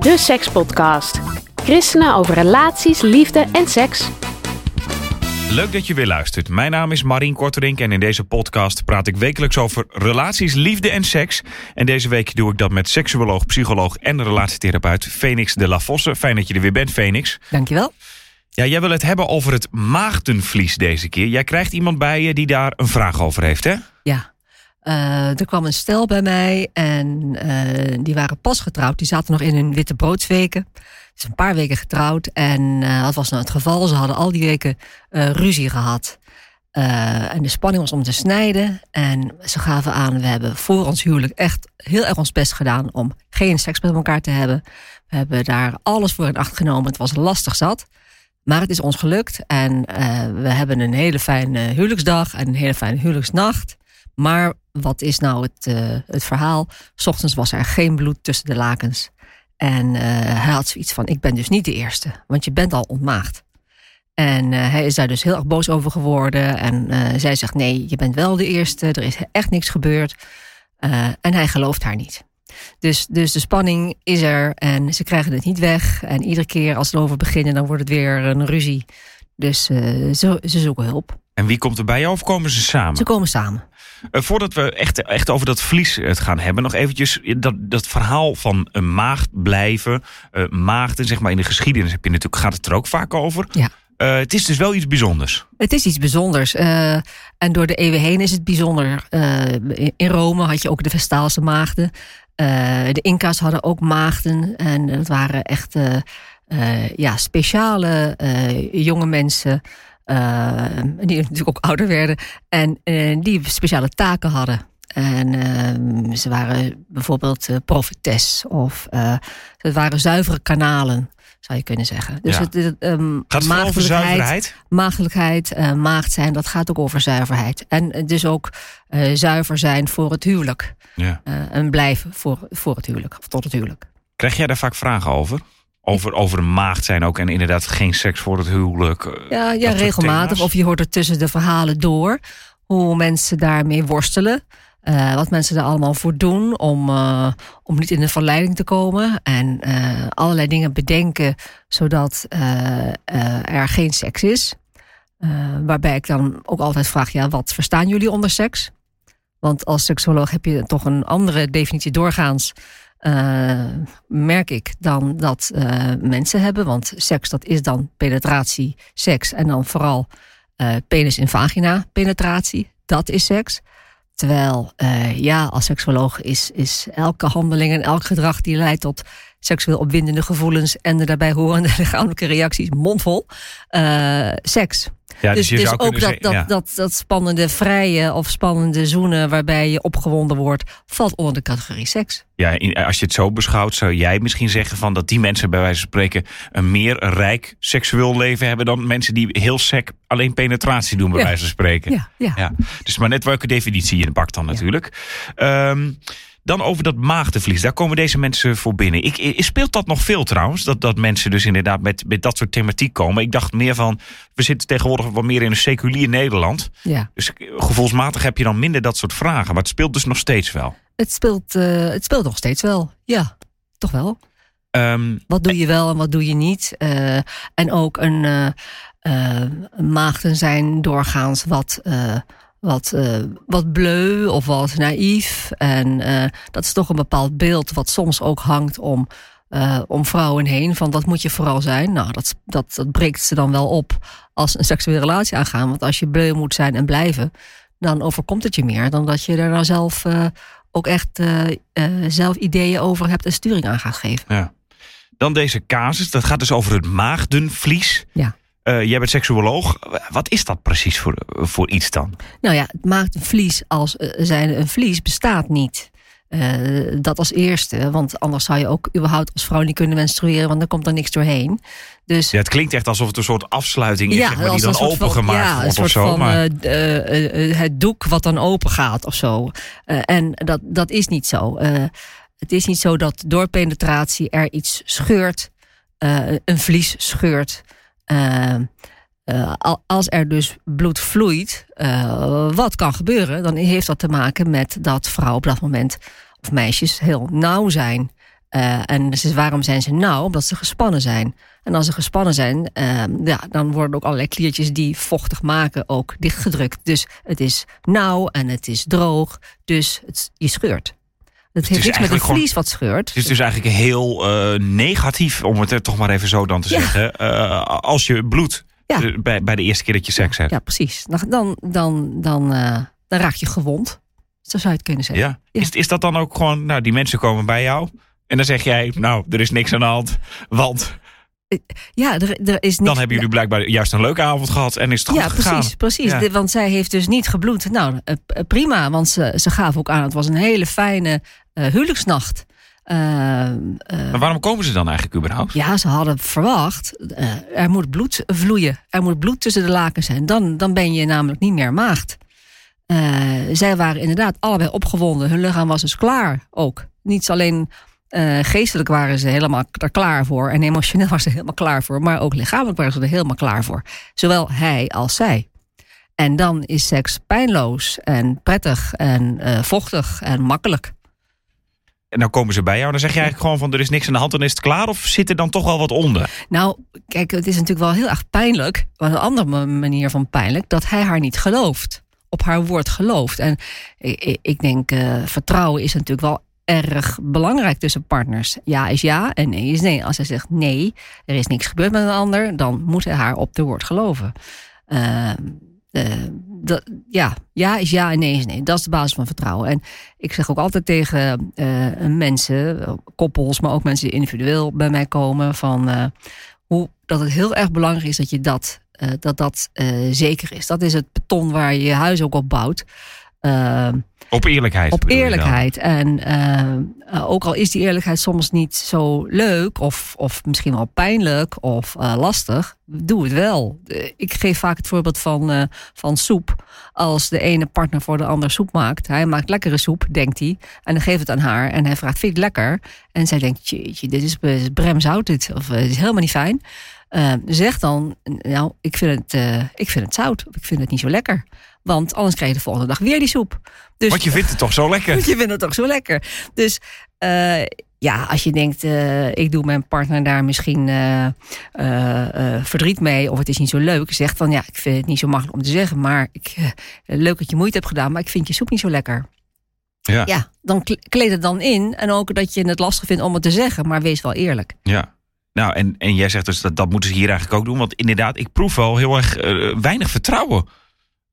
De Sekspodcast. Christenen over relaties, liefde en seks. Leuk dat je weer luistert. Mijn naam is Marien Korterink en in deze podcast praat ik wekelijks over relaties, liefde en seks. En deze week doe ik dat met seksuoloog, psycholoog en relatietherapeut Phoenix de La Fosse. Fijn dat je er weer bent, Phoenix. Dankjewel. Ja, jij wil het hebben over het maagdenvlies deze keer. Jij krijgt iemand bij je die daar een vraag over heeft, hè? Ja. Uh, er kwam een stel bij mij en uh, die waren pas getrouwd. Die zaten nog in hun witte broodsweken. Dus een paar weken getrouwd. En uh, wat was nou het geval? Ze hadden al die weken ruzie gehad. en de spanning was om te snijden. En ze gaven aan, we hebben voor ons huwelijk echt heel erg ons best gedaan om geen seks met elkaar te hebben. We hebben daar alles voor in acht genomen. Het was lastig zat. Maar het is ons gelukt. En we hebben een hele fijne huwelijksdag en een hele fijne huwelijksnacht. Maar wat is nou het, uh, het verhaal? S ochtends was er geen bloed tussen de lakens. En uh, hij had zoiets van: Ik ben dus niet de eerste, want je bent al ontmaagd. En uh, hij is daar dus heel erg boos over geworden. En zij zegt: Nee, je bent wel de eerste, er is echt niks gebeurd. en hij gelooft haar niet. Dus, dus de spanning is er en ze krijgen het niet weg. En iedere keer als ze erover beginnen, dan wordt het weer een ruzie. Dus ze, ze zoeken hulp. En wie komt er bij jou of komen ze samen? Ze komen samen. Uh, voordat we echt, echt over dat vlies het gaan hebben, nog eventjes dat, dat verhaal van een maagd blijven. Uh, maagden, zeg maar in de geschiedenis heb je natuurlijk, gaat het er ook vaak over. Ja. Uh, het is dus wel iets bijzonders. Het is iets bijzonders. en door de eeuwen heen is het bijzonder. in Rome had je ook de Vestaalse maagden. de Inca's hadden ook maagden. En dat waren echt ja, speciale jonge mensen. Uh, die natuurlijk ook ouder werden. En uh, die speciale taken hadden. En uh, ze waren bijvoorbeeld profetes of het waren zuivere kanalen, zou je kunnen zeggen. Dus ja. het, het um, gaat het over zuiverheid? Maagdelijkheid, maagd zijn, dat gaat ook over zuiverheid. En dus ook zuiver zijn voor het huwelijk. Ja. en blijven voor, voor het huwelijk, of tot het huwelijk. Krijg jij daar vaak vragen over? Over, over een maagd zijn ook en inderdaad geen seks voor het huwelijk. Ja, ja regelmatig. Of je hoort er tussen de verhalen door hoe mensen daarmee worstelen. Uh, wat mensen er allemaal voor doen om, uh, om niet in de verleiding te komen. En uh, allerlei dingen bedenken zodat er geen seks is. waarbij ik dan ook altijd vraag: ja, wat verstaan jullie onder seks? Want als seksuoloog heb je toch een andere definitie doorgaans uh, merk ik dan dat uh, mensen hebben. Want seks, dat is dan penetratie, seks. En dan vooral uh, penis in vagina penetratie. Dat is seks. Terwijl, ja, als seksoloog is, is elke handeling en elk gedrag die leidt tot seksueel opwindende gevoelens en de daarbij horende lichamelijke reacties mondvol. seks. Ja, dus, dus, dus ook dat, zeggen, dat, ja. dat, dat spannende vrije of spannende zoenen waarbij je opgewonden wordt, valt onder de categorie seks. Ja, als je het zo beschouwt, zou jij misschien zeggen van dat die mensen bij wijze van spreken een meer rijk seksueel leven hebben dan mensen die heel sec alleen penetratie doen, bij Ja. wijze van spreken. Ja, ja. Dus maar net welke definitie je pakt dan natuurlijk. Ehm, dan over dat maagdenvlies, daar komen deze mensen voor binnen. Ik, speelt dat nog veel trouwens? Dat, dat mensen dus inderdaad met, met dat soort thematiek komen. Ik dacht meer van, we zitten tegenwoordig wat meer in een seculier Nederland. ja. Dus gevoelsmatig heb je dan minder dat soort vragen. Maar het speelt dus nog steeds wel. Het, speelt, uh, het speelt nog steeds wel. Ja, toch wel. Ehm, Wat doe je wel en wat doe je niet? Uh, en ook een uh, maagden zijn doorgaans wat, wat, wat bleu of wat naïef. En dat is toch een bepaald beeld wat soms ook hangt om, om vrouwen heen. Van wat moet je vooral zijn? Nou, dat, dat, dat breekt ze dan wel op als een seksuele relatie aangaan. Want als je bleu moet zijn en blijven, dan overkomt het je meer dan dat je er nou zelf ook echt zelf ideeën over hebt en sturing aan gaat geven. Ja. Dan deze casus, dat gaat dus over het maagdenvlies. Ja. Uh, jij bent seksuoloog. Wat is dat precies voor, voor iets dan? Nou ja, het maakt een vlies als uh, zijn een vlies bestaat niet. Uh, dat als eerste, want anders zou je ook überhaupt als vrouw niet kunnen menstrueren, want dan komt er niks doorheen. Dus, ja, het klinkt echt alsof het een soort afsluiting is, ja, zeg maar, die dan opengemaakt ja, wordt of zo. Van, maar... Het doek wat dan open gaat of zo. en dat, dat is niet zo. het is niet zo dat door penetratie er iets scheurt, een vlies scheurt. Uh, als er dus bloed vloeit, uh, wat kan gebeuren, dan heeft dat te maken met dat vrouwen op dat moment, of meisjes, heel nauw zijn. Uh, en dus waarom zijn ze nauw? Omdat ze gespannen zijn. En als ze gespannen zijn, ja, dan worden ook allerlei kliertjes die vochtig maken ook dichtgedrukt. Dus het is nauw en het is droog, dus het, je scheurt. Het heeft niks met een vlies wat scheurt. Het is dus eigenlijk heel negatief, om het er toch maar even zo dan te ja. zeggen. als je bloed ja. Bij, bij de eerste keer dat je seks hebt. Ja, precies. Dan, dan, dan, dan raak je gewond. Zo zou je het kunnen zeggen. Ja. Is, is dat dan ook gewoon, nou, die mensen komen bij jou. En dan zeg jij, nou, er is niks aan de hand. Want eh, ja, er, er is niet... Dan hebben jullie blijkbaar juist een leuke avond gehad en is het goed ja, precies, Precies, ja. want zij heeft dus niet gebloed. Nou, eh, prima, want ze, ze gaf ook aan... het was een hele fijne uh, huwelijksnacht. Uh, maar waarom komen ze dan eigenlijk überhaupt? Ja, ze hadden verwacht, er moet bloed vloeien. Er moet bloed tussen de lakens zijn. Dan, dan ben je namelijk niet meer maagd. zij waren inderdaad allebei opgewonden. Hun lichaam was dus klaar ook. Niet alleen geestelijk waren ze helemaal er klaar voor. En emotioneel waren ze helemaal klaar voor. Maar ook lichamelijk waren ze er helemaal klaar voor. Zowel hij als zij. En dan is seks pijnloos en prettig en vochtig en makkelijk. En dan komen ze bij jou en dan zeg je eigenlijk gewoon van er is niks aan de hand, dan is het klaar. Of zit er dan toch wel wat onder? Nou, kijk, het is natuurlijk wel heel erg pijnlijk. Maar een andere manier van pijnlijk, dat hij haar niet gelooft. Op haar woord gelooft. En ik, ik denk, uh, vertrouwen is natuurlijk wel erg belangrijk tussen partners. Ja is ja en nee is nee. Als hij zegt nee, er is niks gebeurd met een ander, dan moet hij haar op de woord geloven. Uh, uh, dat, ja, ja is ja en nee is nee. Dat is de basis van vertrouwen. En ik zeg ook altijd tegen uh, mensen, koppels, maar ook mensen die individueel bij mij komen, van uh, hoe dat het heel erg belangrijk is dat je dat, dat, dat zeker is. Dat is het beton waar je je huis ook op bouwt. Op eerlijkheid. Op eerlijkheid. En uh, ook al is die eerlijkheid soms niet zo leuk, of, of misschien wel pijnlijk of uh, lastig, doe het wel. Ik geef vaak het voorbeeld van, uh, van soep. Als de ene partner voor de ander soep maakt, hij maakt lekkere soep, denkt hij, en dan geeft het aan haar en hij vraagt: Vind je het lekker? En zij denkt: Jeetje, dit is bremzout, dit, of het is helemaal niet fijn. Zeg dan: Nou, ik vind, het, ik vind het zout, of ik vind het niet zo lekker. Want anders krijg je de volgende dag weer die soep. Dus, Want je vindt het toch zo lekker? je vindt het toch zo lekker. Dus uh, ja, als je denkt, uh, ik doe mijn partner daar misschien uh, verdriet mee, of het is niet zo leuk, zeg dan ja, ik vind het niet zo makkelijk om te zeggen, maar ik, leuk dat je moeite hebt gedaan, maar ik vind je soep niet zo lekker. Ja. ja, dan kleed het dan in. En ook dat je het lastig vindt om het te zeggen, maar wees wel eerlijk. Ja. Nou, en, en jij zegt dus dat dat moeten ze hier eigenlijk ook doen. Want inderdaad, ik proef wel heel erg weinig vertrouwen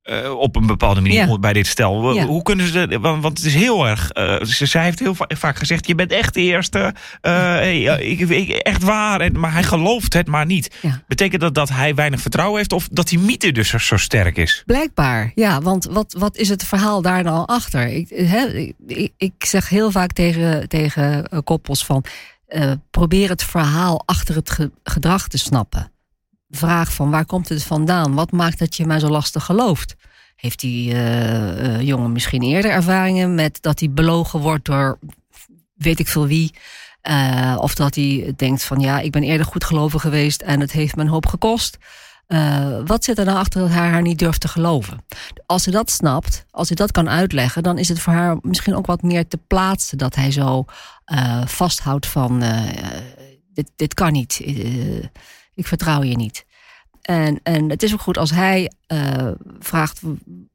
uh, op een bepaalde manier ja. bij dit stel. Ja. Hoe kunnen ze, want, want het is heel erg. Uh, zij heeft heel vaak gezegd: Je bent echt de eerste. Uh, ik, ik, echt waar. En, maar hij gelooft het maar niet. Ja. Betekent dat dat hij weinig vertrouwen heeft of dat die mythe dus zo, sterk is? Blijkbaar, ja. Want wat, wat is het verhaal daar nou achter? Ik, ik, ik zeg heel vaak tegen, tegen koppels van. Probeer het verhaal achter het gedrag te snappen vraag van waar komt het vandaan? Wat maakt dat je mij zo lastig gelooft? Heeft die uh, uh, jongen misschien eerder ervaringen met dat hij belogen wordt door weet ik veel wie? Of dat hij denkt van ja, ik ben eerder goed geloven geweest en het heeft een hoop gekost. Wat zit er nou achter dat hij haar niet durft te geloven? Als ze dat snapt, als hij dat kan uitleggen, dan is het voor haar misschien ook wat meer te plaatsen dat hij zo vasthoudt van dit, dit kan niet ik vertrouw je niet. En, en het is ook goed als hij uh, vraagt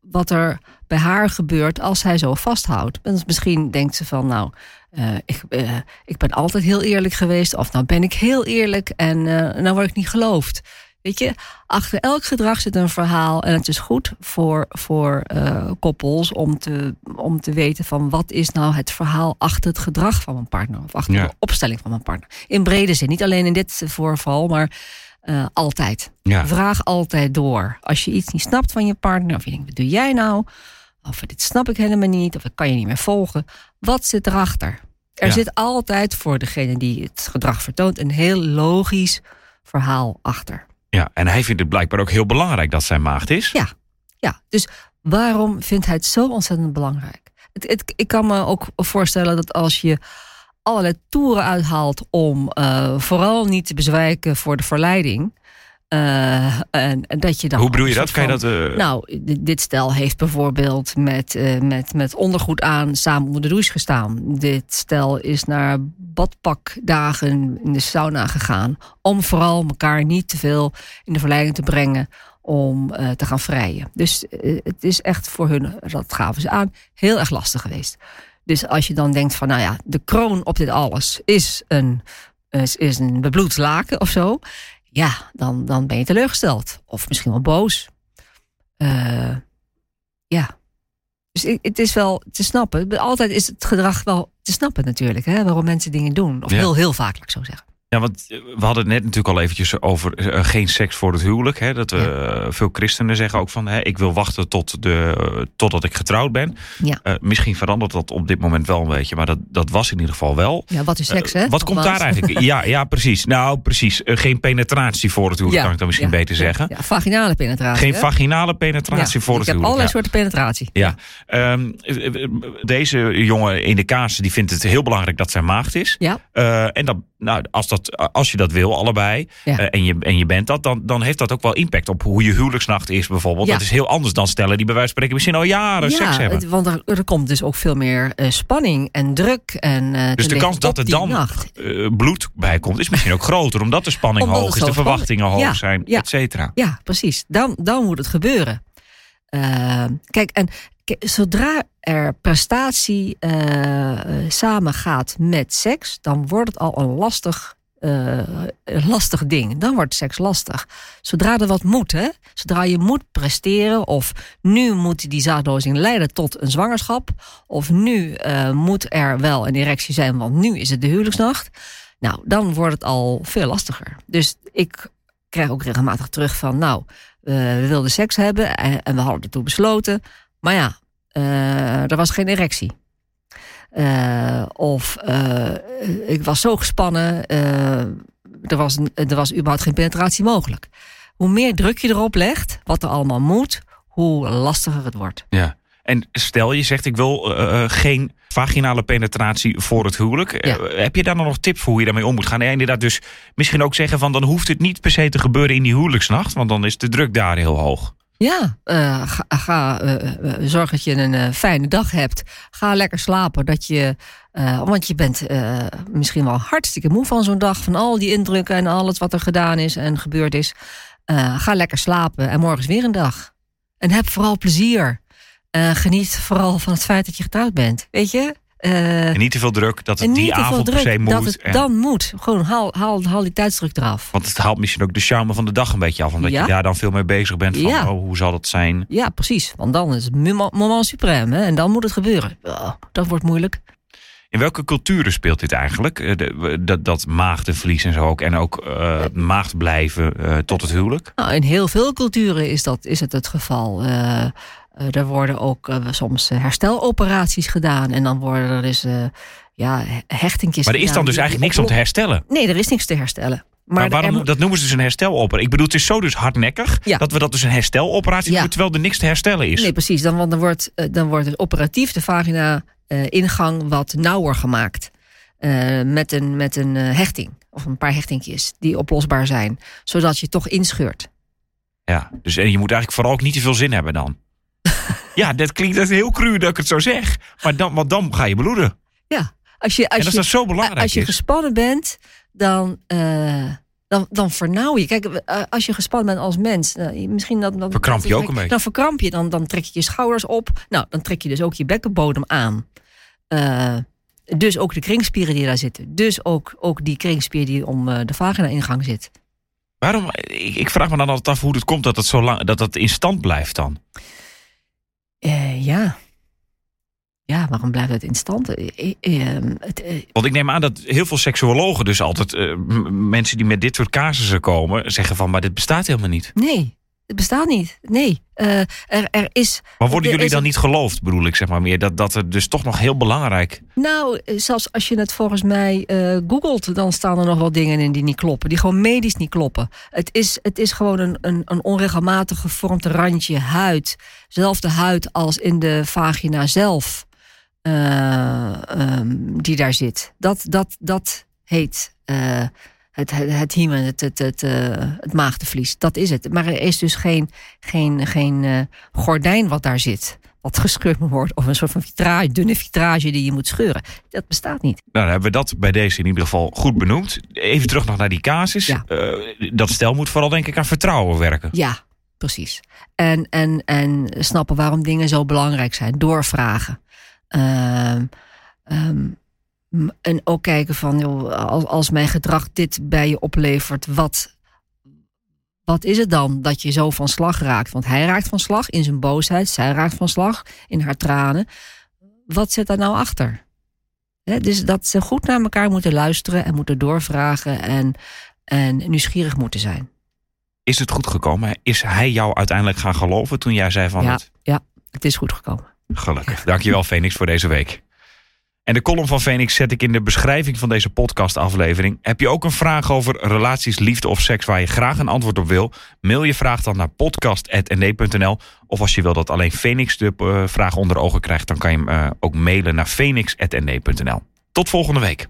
wat er bij haar gebeurt als hij zo vasthoudt. En misschien denkt ze van, nou, uh, ik, uh, ik ben altijd heel eerlijk geweest. Of nou ben ik heel eerlijk en nou word ik niet geloofd. Weet je, achter elk gedrag zit een verhaal. En het is goed voor, voor koppels om te, om te weten van wat is nou het verhaal achter het gedrag van mijn partner. Of achter de opstelling van mijn partner. In brede zin, niet alleen in dit voorval, maar uh, altijd. Vraag altijd door. Als je iets niet snapt van je partner, of je denkt, wat doe jij nou? Of dit snap ik helemaal niet. Of ik kan je niet meer volgen. Wat zit erachter? Er Ja. zit altijd voor degene die het gedrag vertoont een heel logisch verhaal achter. Ja, en hij vindt het blijkbaar ook heel belangrijk dat zijn maagd is. Ja. Ja, dus waarom vindt hij het zo ontzettend belangrijk? Het, ik kan me ook voorstellen dat als je allerlei toeren uithaalt om eh, vooral niet te bezwijken voor de verleiding. Eh, en, dat je dan Hoe bedoel je dat? Kan je dat... eh, nou, dit, stel heeft bijvoorbeeld met, eh, met, met ondergoed aan samen onder de douche gestaan. Dit stel is naar badpakdagen in de sauna gegaan. Om vooral elkaar niet te veel in de verleiding te brengen om eh, te gaan vrijen. Dus eh, het is echt voor hun, dat gaven ze aan, heel erg lastig geweest. Dus als je dan denkt van, nou ja, de kroon op dit alles is een, is, is een bebloed laken of zo. Ja, dan, dan ben je teleurgesteld. Of misschien wel boos. Eh, ja. Dus het is wel te snappen. Altijd is het gedrag wel te snappen natuurlijk. Hè? Waarom mensen dingen doen. Of Ja. heel, heel vaak, laat ik zo zeggen. Ja, want eh, we hadden het net natuurlijk al eventjes over eh, geen seks voor het huwelijk. Hè? Dat eh, veel christenen zeggen ook van, hè, ik wil wachten tot de, eh, totdat ik getrouwd ben. Ja. Eh, misschien verandert dat op dit moment wel een beetje, maar dat, dat was in ieder geval wel. Ja, wat is seks, hè? Eh, wat komt daar eigenlijk? Ja, ja, precies. Nou, precies. Eh, geen penetratie voor het huwelijk, kan ik dan misschien ja, beter ja, zeggen. Ja, vaginale penetratie. Geen hè? vaginale penetratie Ja, voor ik het heb huwelijk. allerlei ja. soorten penetratie. Ja, ehm, eh, eh, deze jongen in de kaas die vindt het heel belangrijk dat zijn maagd is. Ja. Eh, en dat, nou, als, dat, als je dat wil, allebei, Ja. eh, en, je, en je bent dat, dan, dan heeft dat ook wel impact op hoe je huwelijksnacht is bijvoorbeeld. Ja. Dat is heel anders dan stellen die bij wijze van spreken misschien al jaren seks hebben. want er, er komt dus ook veel meer eh, spanning en druk. En, eh, dus de kans dat er dan eh, bloed bij komt is misschien ook groter. Omdat de spanning Omdat hoog is, de verwachtingen hoog Ja, zijn, ja. et cetera. Ja, precies. Dan, dan moet het gebeuren. Eh, kijk, en zodra er prestatie eh, eh, samengaat met seks, dan wordt het al een lastig, eh, lastig ding. Dan wordt seks lastig. Zodra er wat moet, hè? zodra je moet presteren, of nu moet die zaadlozing leiden tot een zwangerschap, of nu eh, moet er wel een erectie zijn, want nu is het de huwelijksnacht. Nou, dan wordt het al veel lastiger. Dus ik krijg ook regelmatig terug van, nou, eh, we wilden seks hebben en, we hadden ertoe besloten. Maar ja, er was geen erectie. Eh, of eh, ik was zo gespannen, eh, er, was, er was überhaupt geen penetratie mogelijk. Hoe meer druk je erop legt, wat er allemaal moet, hoe lastiger het wordt. Ja. En stel je zegt ik wil geen vaginale penetratie voor het huwelijk. Ja. Heb je daar dan nog tips voor hoe je daarmee om moet gaan? En inderdaad dus misschien ook zeggen van dan hoeft het niet per se te gebeuren in die huwelijksnacht. Want dan is de druk daar heel hoog. Ja, eh, ga, ga eh, eh, zorg dat je een eh, fijne dag hebt. Ga lekker slapen. Dat je, eh, want je bent eh, misschien wel hartstikke moe van zo'n dag. Van al die indrukken en alles wat er gedaan is en gebeurd is. Eh, ga lekker slapen en morgen is weer een dag. En heb vooral plezier. Eh, geniet vooral van het feit dat je getrouwd bent. Weet je? Eh, En niet te veel druk dat het die avond per se moet. dat het En- dan moet. Gewoon haal, haal, haal die tijdsdruk eraf. Want het haalt misschien ook de charme van de dag een beetje af. Omdat Ja. je daar dan veel mee bezig bent van Ja. oh, hoe zal dat zijn. Ja, precies. Want dan is het moment suprême. Hè? En dan moet het gebeuren. Oh, dat wordt moeilijk. In welke culturen speelt dit eigenlijk? Eh, dat, dat maagdenverlies en zo ook. En ook eh maagd blijven tot het huwelijk? Nou, in heel veel culturen is, dat, is het het geval. Eh, er worden ook eh, soms eh, hersteloperaties gedaan. En dan worden er dus ja, hechtingjes Maar er is dan dus eigenlijk niks om te herstellen. Nee, er is niks te herstellen. Maar, Maar waarom, dat noemen ze dus een hersteloperatie. Ik bedoel, het is zo dus hardnekkig Ja. dat we dat dus een hersteloperatie Ja. noemen, terwijl er niks te herstellen is. Nee, precies. Dan, want dan, wordt, dan wordt het operatief de vagina-ingang wat nauwer gemaakt. Met een, met een hechting. Of een paar hechtingjes die oplosbaar zijn. Zodat je toch inscheurt. Ja, dus en je moet eigenlijk vooral ook niet te veel zin hebben dan. Ja, dat klinkt dat is heel cru dat ik het zo zeg. Maar dan, want dan ga je bloeden. Ja, als je, als en als je, dat zo belangrijk als je is. gespannen bent, dan, eh, dan, dan vernauw je. Kijk, eh, als je gespannen bent als mens, eh, misschien dan, dan Verkramp je ook een beetje. Dan verkramp je, dan, dan trek je je schouders op. Nou, dan trek je dus ook je bekkenbodem aan. Eh, dus ook de kringspieren die daar zitten. Dus ook, ook die kringspier die om de vagina-ingang zit. Waarom, ik, ik vraag me dan altijd af hoe het komt dat het zo lang dat dat in stand blijft dan. Eh, ja. Ja, waarom blijft het in stand? Eh, eh, Want ik neem aan dat heel veel seksuologen dus altijd, mensen die met dit soort casussen komen, zeggen van, maar dit bestaat helemaal niet. nee, Het bestaat niet. Nee. Uh, er, er is. Maar worden jullie dan niet geloofd, bedoel ik zeg maar meer? Dat, dat er dus toch nog heel belangrijk. Nou, zelfs als je het volgens mij uh, googelt, dan staan er nog wel dingen in die niet kloppen. Die gewoon medisch niet kloppen. Het is, het is gewoon een, een, een onregelmatig gevormd randje huid. Zelfde huid als in de vagina zelf. Uh, um, die daar zit. Dat, dat, dat heet het, het, het hymen, het, het, het, uh, het maagdenvlies. Dat is het. Maar er is dus geen, geen, geen uh, gordijn wat daar zit. Wat gescheurd moet worden. Of een soort van vitrage, dunne vitrage die je moet scheuren. Dat bestaat niet. Nou, dan hebben we dat bij deze in ieder geval goed benoemd. Even terug nog naar die casus. Ja. Uh, dat stel moet vooral denk ik aan vertrouwen werken. Ja, precies. En, en, en snappen waarom dingen zo belangrijk zijn. Doorvragen. Um, um, en ook kijken van, joh, als, als mijn gedrag dit bij je oplevert, wat, wat is het dan dat je zo van slag raakt? Want hij raakt van slag in zijn boosheid, zij raakt van slag in haar tranen. Wat zit daar nou achter? dus dat ze goed naar elkaar moeten luisteren en moeten doorvragen en, en nieuwsgierig moeten zijn. Is het goed gekomen? Is hij jou uiteindelijk gaan geloven toen jij zei van ja, het? Ja, het is goed gekomen. Gelukkig. Dankjewel Phoenix voor deze week. En de column van Phoenix zet ik in de beschrijving van deze podcastaflevering. Heb je ook een vraag over relaties, liefde of seks waar je graag een antwoord op wil? Mail je vraag dan naar podcast.nd.nl. Of als je wil dat alleen Phoenix de uh, vraag onder ogen krijgt, dan kan je hem uh, ook mailen naar phoenix.nd.nl. Tot volgende week.